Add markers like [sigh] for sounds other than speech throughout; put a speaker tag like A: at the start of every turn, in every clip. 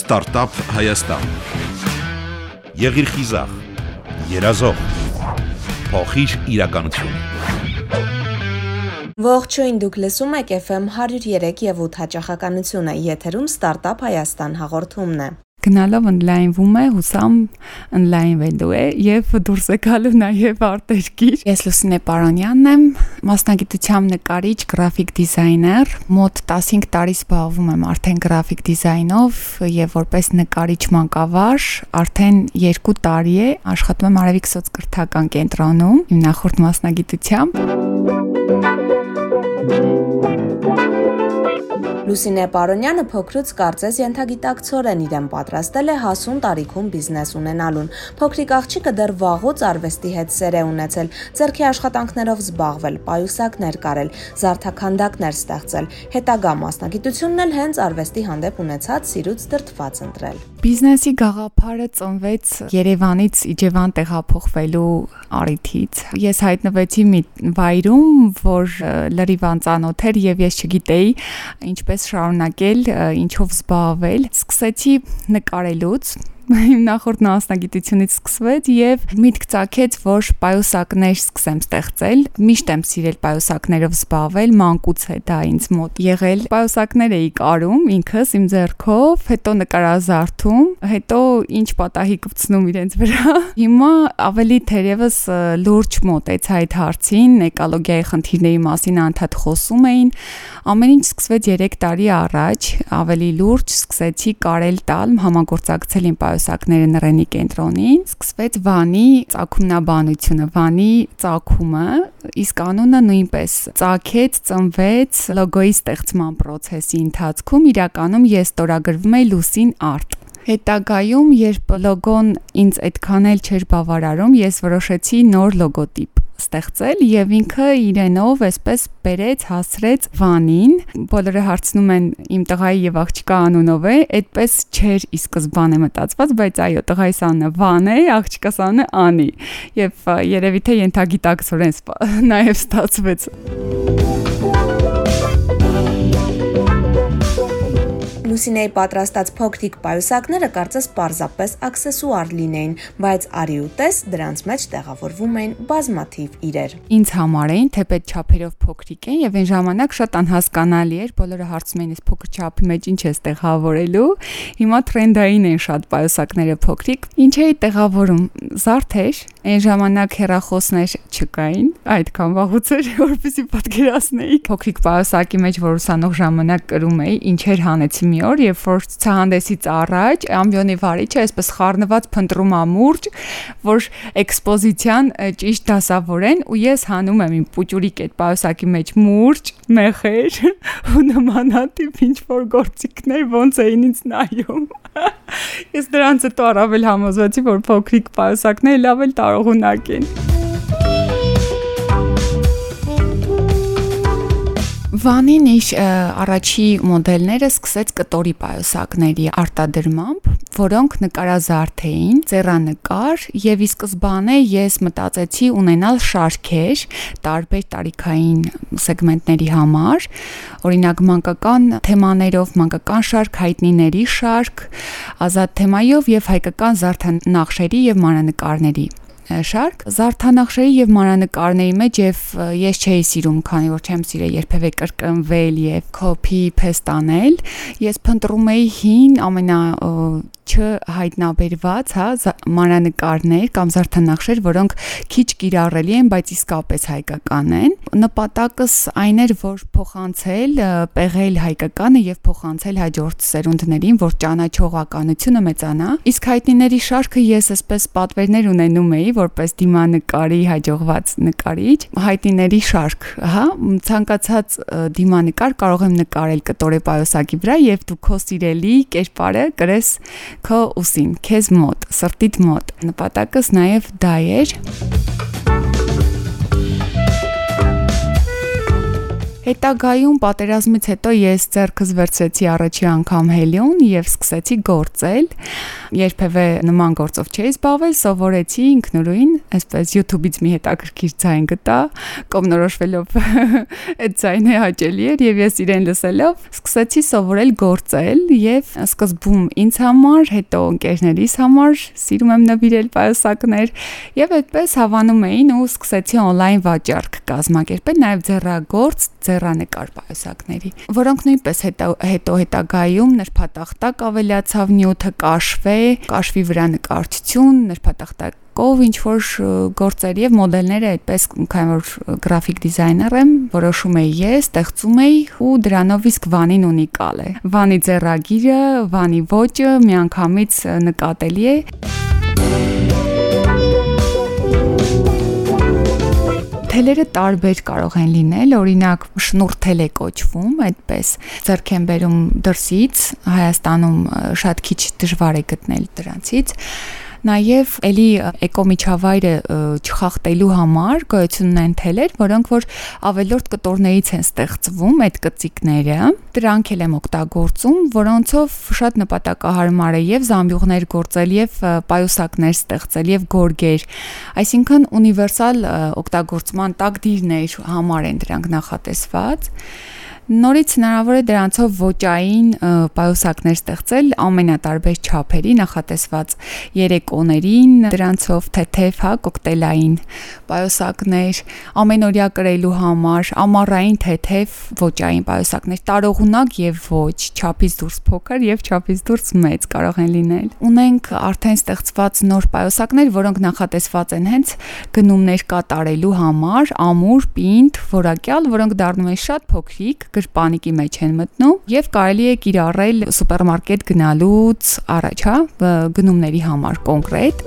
A: Ստարտափ Հայաստան։ Եղիր խիզախ, երազող, փոխիր իրականություն։
B: Ողջույն, դուք լսում եք FM 103 եւ 8 հաճախականությունը։ Եթերում Ստարտափ Հայաստան հաղորդումն է
C: գնալով օնլայնվում է, հուսամ օնլայնվելու է եւ դուրս է գալու նաեւ արտերկիր։ Ես Լուսինե Պարանյանն եմ, մասնագիտությամբ նկարիչ, գրաֆիկ դիզայներ, մոտ 15 տարի զբաղվում եմ արդեն գրաֆիկ դիզայնով եւ որպես նկարիչ մանկավար արդեն 2 տարի է աշխատում եմ Արևիկ սոցկրթական կենտրոնում, իմ նախորդ մասնագիտությամբ
B: Լուսինե Պարոնյանը փոքրուց կարծես ենթագիտակցորեն իրեն պատրաստել է հասուն տարիքում բիզնես ունենալուն։ Փոքրիկ աղջիկը դեռ վաղուց արվեստի հետ սեր է ունեցել, ձեռքի աշխատանքներով զբաղվել, պայուսակներ կարել, զարթաքանդակներ ստեղծել։ Հետագա մասնագիտությունն էլ հենց արվեստի հանդեպ ունեցած սիրուց դրթված ընտրել։
C: Բիզնեսի գաղափարը ծնվեց Երևանից Իջևան տեղափոխվելու առիթից։ Ես հայտնվեցի մի վայրում, որ լրիվ անծանոթ էր եւ ես չգիտեի ինչպես շարունակել, ինչով զբաղվել։ Սկսեցի նկարելուց իմ նախորդ մասնագիտությունից սկսվեց եւ միտք ցակեց, որ պայուսակներ սկսեմ ստեղծել։ Միշտ եմ սիրել պայուսակներով զբաղվել, մանկուց է դա ինձ մոտ եղել։ Պայուսակներ էի կարում ինքս իմ ձեռքով, հետո նկարազարդում, հետո ինչ պատահի կվցնում իրենց վրա։ Հիմա ավելի թերևս լուրջ մոտեց այդ հարցին, էկոլոգիայի խնդիրների մասին անդադ խոսում էին։ Ամեն ինչ սկսվեց 3 տարի առաջ, ավելի լուրջ սկսեցի կարել տալ, համագործակցել իմ պայուսակներով տեսակները նռենի կենտրոնին սկսվեց Վանի ծագումնաբանությունը, Վանի ծագումը, իսկ անունը նույնպես ծագեց, ծնվեց լոգոյի ստեղծման process-ի ընթացքում իրականում ես ստորագրվում էի Լուսին Art Հետագայում, երբ լոգոն ինձ այդքան էլ չէր բավարարում, ես որոշեցի նոր լոգոտիպ ստեղծել եւ ինքը իրենով այսպես բերեց, հասրեց Վանին։ Բոլորը հարցնում են իմ տղայի եւ աղջկա անունով է, այդպես չէր ի սկզբանե մտածված, բայց այո, տղայիս անունը Վան է, աղջկաս անունը Անի։ Եվ երևի թե ենթագիտակցորեն [laughs] նաեւ ստացվեց։
B: Լուսինեի պատրաստած փոքրիկ պայուսակները կարծես պարզապես աքսեսուար լինեին, բայց արի ու տես դրանց մեջ տեղավորվում էին բազմաթիվ իրեր։
C: Ինձ համար էին թեպետ չափերով փոքրիկ են եւ այն ժամանակ շատ անհասկանալի էր, բոլորը հարցում էին, այս փոքր չափի մեջ ինչ է տեղավորելու։ Հիմա տրենդային են շատ պայուսակները փոքրիկ։ Ինչ էի տեղավորում։ Զարթեր, այն ժամանակ հեռախոսներ չկային, այդքան վաղուց էր, որպեսի պատկերացնեի։ Փոքրիկ պայուսակի մեջ որ ուսանող ժամանակ կրում էի, ինչեր հանեցի մի օր, երբ որ ցուցահանդեսից առաջ ամբիոնի վարիչը այսպես խառնված փնտրում ամուրջ, որ էքսպոզիցիան ճիշտ դասավորեն ու ես հանում եմ իմ պուճուրիկ այդ պայուսակի մեջ մուրջ, մեխեր [laughs] ու նմանատիպ ինչ որ գործիքներ ոնց էին ինձ նայում։ [laughs] Ես դրանց հետո առավել համոզվեցի, որ փոքրիկ պայուսակները լավ էլ տարողունակ են։ Վանին իշ առաջի մոդելները սկսեց կտորի պայուսակների արտադրմամբ, որոնք նկարազարդ էին, ծերանկար եւ ի սկզբանե ես մտածեցի ունենալ շարքեր տարբեր տարիքային սեգմենտների համար, օրինակ մանկական թեմաներով, մանկական շարք, հայտնիների շարք, ազատ թեմայով եւ հայկական զարդանախշերի եւ մանրանկարների շարք զարդանախշերի եւ մանրանկարների մեջ եւ ես չէի սիրում, քանի որ չեմ սիրել երբևէ կրկնվել եւ copy paste անել, ես փնտրում էի հին ամենա չհայտնաբերված, հա, մանրանկարներ կամ զարդանախշեր, որոնք քիչ կիրառելի են, բայց իսկապես հայկական են։ Նպատակս այն էր, որ փոխանցել, պեղել հայկականը եւ փոխանցել հաջորդ սերունդներին, որ ճանաչողականությունը մեծանա։ Իսկ հայտնիների շարքը ես այսպես պատվերներ ունենում էի, որպես դիմանկարի հաջողված նկարիչ, հայտնիների շարք, հա, ցանկացած դիմանկար կարող եմ նկարել կտորե պայոսակի վրա եւ դու քո սիրելի կերպարը կրես քո ուսին, քեզ մոտ, սրտիդ մոտ։ Նպատակս նաև դա էր։ Հետագայում պատերազմից հետո ես ձեռքս վերցրեցի առաջի անգամ հելիոն եւ սկսեցի գործել։ Երբևէ նման գործով չէի զբաղվել, սովորեցի ինքնուրույն, այսպես YouTube-ից մի հետաքրքիր ձայն գտա, կողմնորոշվելով [laughs] այդ ձայնը հաճելի էր եւ ես իրեն լսելով սկսեցի սովորել գործել եւ սկզբում ինձ համար, հետո ընկերներիս համար սիրում եմ նվիրել պայուսակներ եւ այդպես հավանում էին ու սկսեցի on-line վաճառք կազմակերպել նաեւ ձեռագործ ձեռանկար պայուսակների, որոնք նույնպես հետո հետո հետագայում նրբատախտակ ավելացավ նյութը կաշվե, կաշվի վրա նկարչություն, նրբատախտակ ով ինչ որ գործեր եւ մոդելները այդպես քանի որ գրաֆիկ դիզայներ եմ որոշում էի ես ստեղծում էի ու դրանով իսկ վանին ունիկալ է վանի ձեռագիրը վանի ոճը միանգամից նկատելի է Թելերը տարբեր կարող են լինել, օրինակ շնուրթել է կոչվում, այդպես ձեռք են բերում դրսից, Հայաստանում շատ քիչ դժվար է գտնել դրանցից Նաև էլի էկոմիջավայրը չխախտելու համար գոյություն ունեն թելեր, որոնք որ ավելորդ կտորներից են ստեղծվում այդ կծիկները։ Դրանք էլ եմ օգտագործում, որոնցով շատ նպատակահարմար է եւ զամբյուղներ գործել եւ պայուսակներ ստեղծել եւ գորգեր։ Այսինքն ունիվերսալ օգտագործման տակդիրներ համար են դրանք նախատեսված։ Նորից հնարավոր է դրանցով ոճային պայուսակներ ստեղծել ամենատարբեր չափերի նախատեսված երեկոներին, դրանցով թեթև, հա, կոկտեյլային պայուսակներ, ամենօրյա կրելու համար, ամառային թեթև ոճային պայուսակներ, տարողունակ եւ ոչ, չափից դուրս փոքր եւ չափից դուրս մեծ կարող են լինել։ Ունենք արդեն ստեղծված նոր պայուսակներ, որոնք նախատեսված են հենց գնումներ կատարելու համար, ամուր, պինդ, որակյալ, որոնք դառնում են շատ փոքրիկ, գրպանիկի մեջ են մտնում եւ կարելի է կիրառել սուպերմարկետ գնալուց առաջ, հա, գնումների համար կոնկրետ։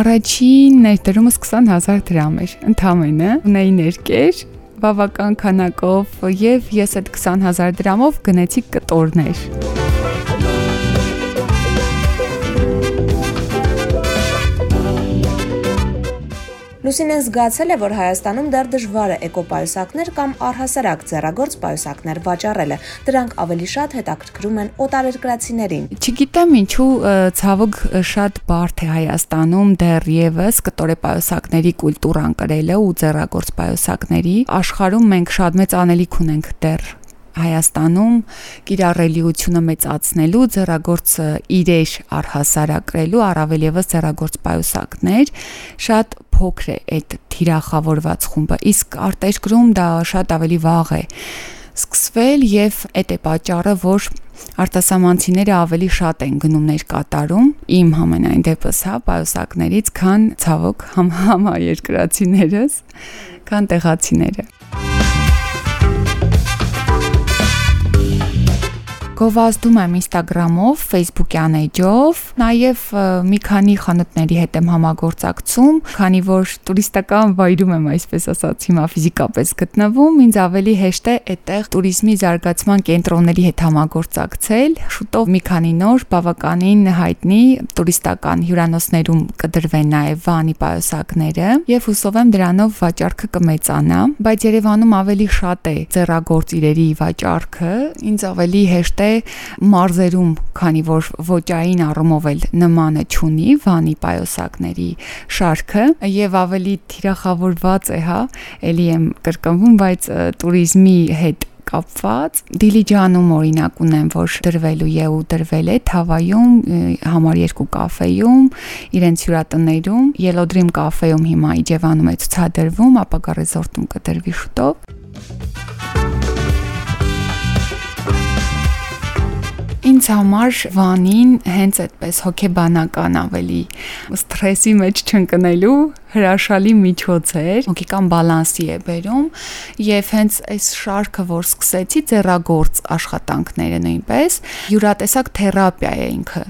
C: Առաջին ներդրումս 20000 դրամ էր, ընդամենը։ Ունեի ներկեր, բավական քանակով եւ ես այդ 20000 դրամով գնեցի կտորներ։
B: Լուսինեն զգացել է, որ Հայաստանում դեռ դժվար է էկոպայուսակներ կամ առհասարակ ձեռագործ պայուսակներ վաճառելը։ Դրանք ավելի շատ հետաքրքրում են օտարերկրացիներին։
C: Չգիտեմ ինչու ցավոք շատ բարդ է Հայաստանում դեռ եւս կտորե պայուսակների կուլտուրան կրելը ու ձեռագործ պայուսակների աշխարհում մենք շատ մեծ անելիք ունենք դեռ Հայաստանում կիրառելիությունը մեծացնելու ձեռագործ իրեր առհասարակրելու առավել եւս ձեռագործ պայուսակներ շատ փոքր է այդ թիրախավորված խումբը իսկ արտերկրում դա շատ ավելի վաղ է սկսվել եւ այդ է պատճառը որ արտասահմանցիները ավելի շատ են գնումներ կատարում իմ համենայն դեպս հա պայուսակներից քան ցավոք համ համաերկրացիներս քան տեղացիները գովազդում եմ Instagram-ով, Facebook-յան էջով, նաև մի քանի խանութների հետ եմ համագործակցում, քանի որ տուրիստական վայրում եմ, այսպես ասած, հիմա ֆիզիկապես գտնվում, ինձ ավելի հեշտ է այդտեղ туриզմի զարգացման կենտրոնների հետ համագործակցել։ Շուտով մի քանի նոր բավականին հայտնի տուրիստական հյուրանոցներում կդրվեն նաև վանի պայուսակները եւ հուսով եմ դրանով վաճառքը կմեծանա, բայց Երևանում ավելի շատ է ձեռագործ իրերի վաճառքը, ինձ ավելի հեշտ է թե մարզերում, քանի որ ոճային առումով էլ նմանը չունի վանի պայոսակների շարքը եւ ավելի թիրախավորված է, հա, ելի եմ կրկնվում, բայց туриզմի հետ կապված Դիլիջանում օրինակ ունեմ, որ դրվելու է ու դրվել է Թավայում, համար երկու կաֆեյում, իրենց հյուրատներում, Yellow Dream կաֆեյում հիմա Իջևանում է ցուցադրվում, ապա գարեզորտում կդրվի շուտով։ Ինձ համար վանին հենց այդպես հոգեբանական ավելի սթրեսի մեջ չընկնելու հրաշալի միջոց էր, հոգեկան բալանսի է բերում եւ հենց այս շարքը, որ սկսեցի ձեռագործ աշխատանքները նույնպես, յուրատեսակ թերապիա է ինքը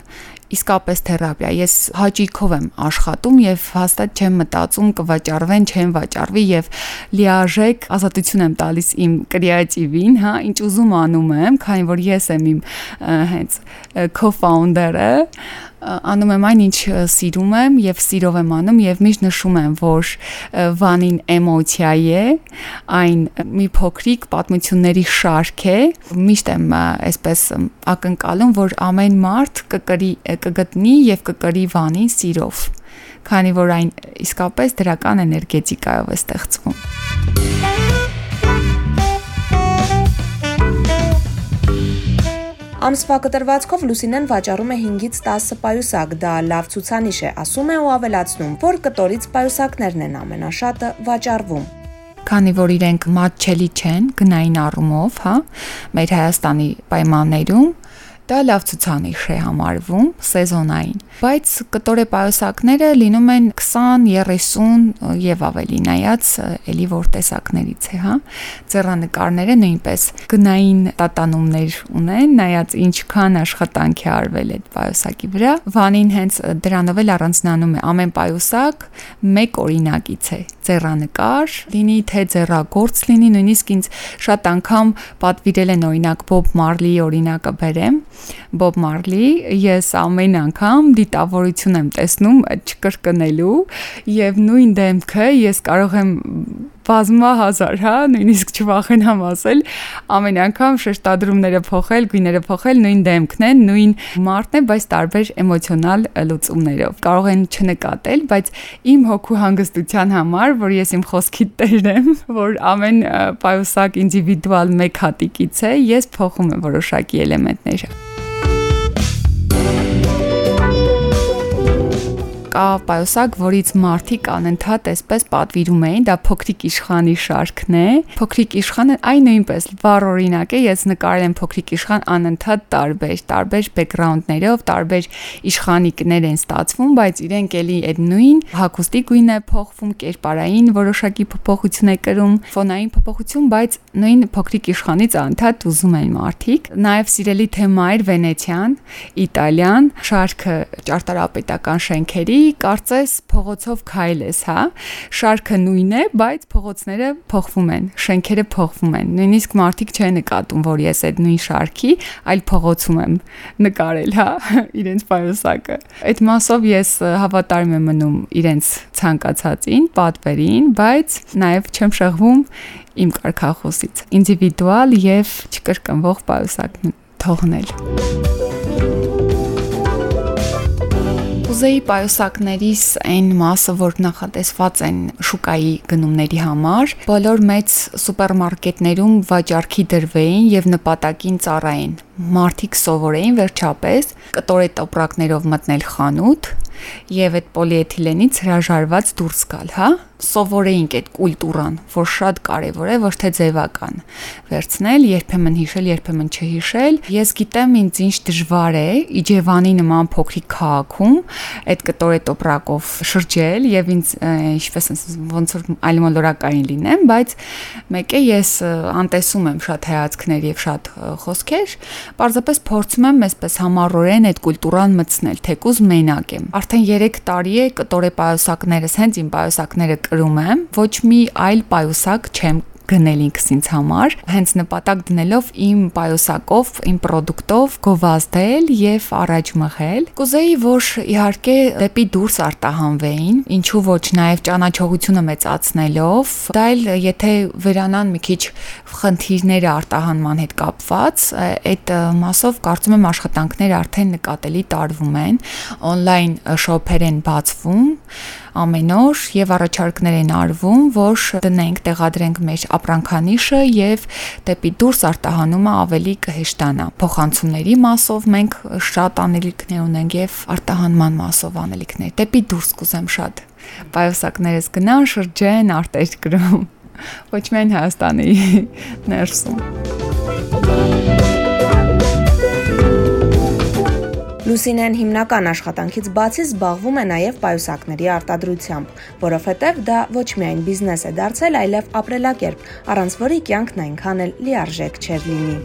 C: իսկապես թերապիա։ Ես հաճիկով եմ աշխատում եւ հաստատ չեմ մտածում կվաճառվեն, չեն վաճառվի եւ լիարժեք ազատություն եմ տալիս իմ կրեատիվին, հա, ինչ ուզում անում եմ, քանի որ ես եմ իմ հենց co-founder-ը անում եմ այն, ինչ սիրում եմ եւ սիրով եմ անում եւ միշտ նշում եմ, որ վանին էմոցիա է, այն մի փոքրիկ պատմությունների շարք է։ Միշտ եմ այսպես ակնկալում, որ ամեն մարդ կկրի կգտնի եւ կկրի վանին սիրով քանի որ այն իսկապես դրական էներգետիկայով է ստեղծվում։
B: Ամսվա կտրվածքով Լուսինեն վաճառում է 5-ից 10 պայուսակ, դա լավ ցուցանիշ է, ասում է ու ավելացնում, որ կտորից պայուսակներն են ամենաշատը վաճառվում
C: քանի որ իրենք մատչելի չեն գնային առումով, հա, մեր Հայաստանի պայմաններում, Դա լավ ցուցանիշ է համարվում սեզոնային, բայց կտորե պայուսակները լինում են 20, 30 եւ ավելի, նայած էլի որ տեսակներից է, հա։ Ձեռանկարները նույնպես գնային տատանումներ ունեն, նայած ինչքան աշխատանք է արվել այդ պայուսակի վրա։ Վանին հենց դրանով էլ առանձնանում է ամեն պայուսակ մեկ օրինակից է ձեռանկար, լինի թե ձեռագործ լինի, նույնիսկ ինձ շատ անգամ պատվիրել են օրինակ Bob Marley օրինակը բերեմ, Bob Marley, ես ամեն անգամ դիտավորություն եմ տեսնում չկրկնելու եւ նույն դեմքը ես կարող եմ բազմա հազար, հա, նույնիսկ չվախենամ ասել, ամեն անգամ շեշտադրումները փոխել, գույները փոխել, նույն դեմքն է, նույն մարդն է, բայց տարբեր էմոցիոնալ լուծումներով։ Կարող են չնկատել, բայց իմ հոգու հանգստության համար, որ ես իմ խոսքի տերն եմ, [laughs] որ ամեն պայուսակ ինդիվիդուալ մեկ հատիկից է, ես փոխում եմ որոշակի էլեմենտներ։ կա պայուսակ, որից մարդիկ անընդհատ այսպես պատվիրում էին, դա փոքրիկ իշխանի շարքն է։ Փոքրիկ իշխանը այն նույնպես վառ օրինակ է, ես նկարել եմ փոքրիկ իշխան անընդհատ տարբեր, տարբեր բեքգրաունդներով, տարբեր իշխանիկներ են ստացվում, բայց իրենք էլի այդ նույն հագուստի գույնը փոխվում, կերպարային որոշակի փոփոխություն է կրում, ֆոնային փոփոխություն, բայց նույն փոքրիկ իշխանից անընդհատ ուզում են մարդիկ։ Նաև սիրելի թեմա էր Վենեցիան, Իտալիան, շարքը ճարտարապետական շենքերի կարծես փողոցով քայլես, հա։ Շարքը նույնն է, բայց փողոցները փոխվում են, շենքերը փոխվում են։ Նույնիսկ մարդիկ չեն նկատում, որ ես այդ նույն շարքի այլ փողոցում եմ նկարել, հա, [laughs] իրենց պայուսակը։ Այդ մասով ես հավատարիմ եմ մնում իրենց ցանկացածին, պատվերին, բայց նաև չեմ շեղվում իմ կարքախոսից։ Ինդիվիդուալ եւ չկրկնվող պայուսակն թողնել կուզեի պայուսակներիս այն մասը, որ նախատեսված են շուկայի գնումների համար, բոլոր մեծ սուպերմարկետներում վաճառքի դրվեին եւ նպատակին ծառայեն։ Մարդիկ սովորեին վերջապես կտորե տոպրակներով մտնել խանութ եւ այդ պոլիէթիլենից հրաժարված դուրս գալ, հա? Սովորեինք այդ կուլտուրան, որ շատ կարեւոր է, ոչ թե ձևական։ Վերցնել, երբեմն հիշել, երբեմն չհիշել։ Ես գիտեմ ինձ ինչ դժվար է Իջևանի նման փոքրիկ քաղաքում այդ կտորե տոպրակով շրջել եւ ինձ ինչպես ոնց որ այլմոլորակային լինեմ, բայց մեկ է ես անտեսում եմ շատ հայացքներ եւ շատ խոսքեր, պարզապես փորձում եմ այսպես համառորեն այդ կուլտուրան մտցնել, թեկուզ մենակ եմ արդեն 3 տարի է կտորե պայուսակներս հենց իմ պայուսակները կրում եմ ոչ մի այլ պայուսակ չեմ գնել ինքս ինձ համար, հենց նպատակ դնելով իմ պայուսակով, իմ ապրանքով գովազդել եւ առաջ մղել։ Կուզեի, որ իհարկե դեպի դուրս արտահանվեին, ինչու ոչ նաեւ ճանաչողությունը մեծացնելով, դա էլ եթե վերանան մի քիչ խնդիրները արտահանման հետ կապված, այդ մասով կարծում եմ աշխատանքները արդեն նկատելի տարվում են, on-line շոփեր են բացվում ամեն օր եւ առաջարկներ են արվում, որ դնենք, տեղադրենք մեր ապրանքանիշը եւ դեպի դուրս արտահանումը ավելի կհեշտանա։ Փոխանցումների մասով մենք շատ անելիքներ ունենք եւ արտահանման մասով անելիքներ։ Դեպի դուրս կուզեմ շատ։ Պայուսակներս գնան շրջեն արտերկրում [laughs] ոչ միայն Հայաստանի ներսում։
B: Լուսինեն հիմնական աշխատանքից բացի զբաղվում է նաև պայուսակների արտադրությամբ, որովհետև դա ոչ միայն բիզնես է դարձել, այլև ապրելակերպ, առանց որի կյանքն այնքան էլ լիարժեք չէր լինի։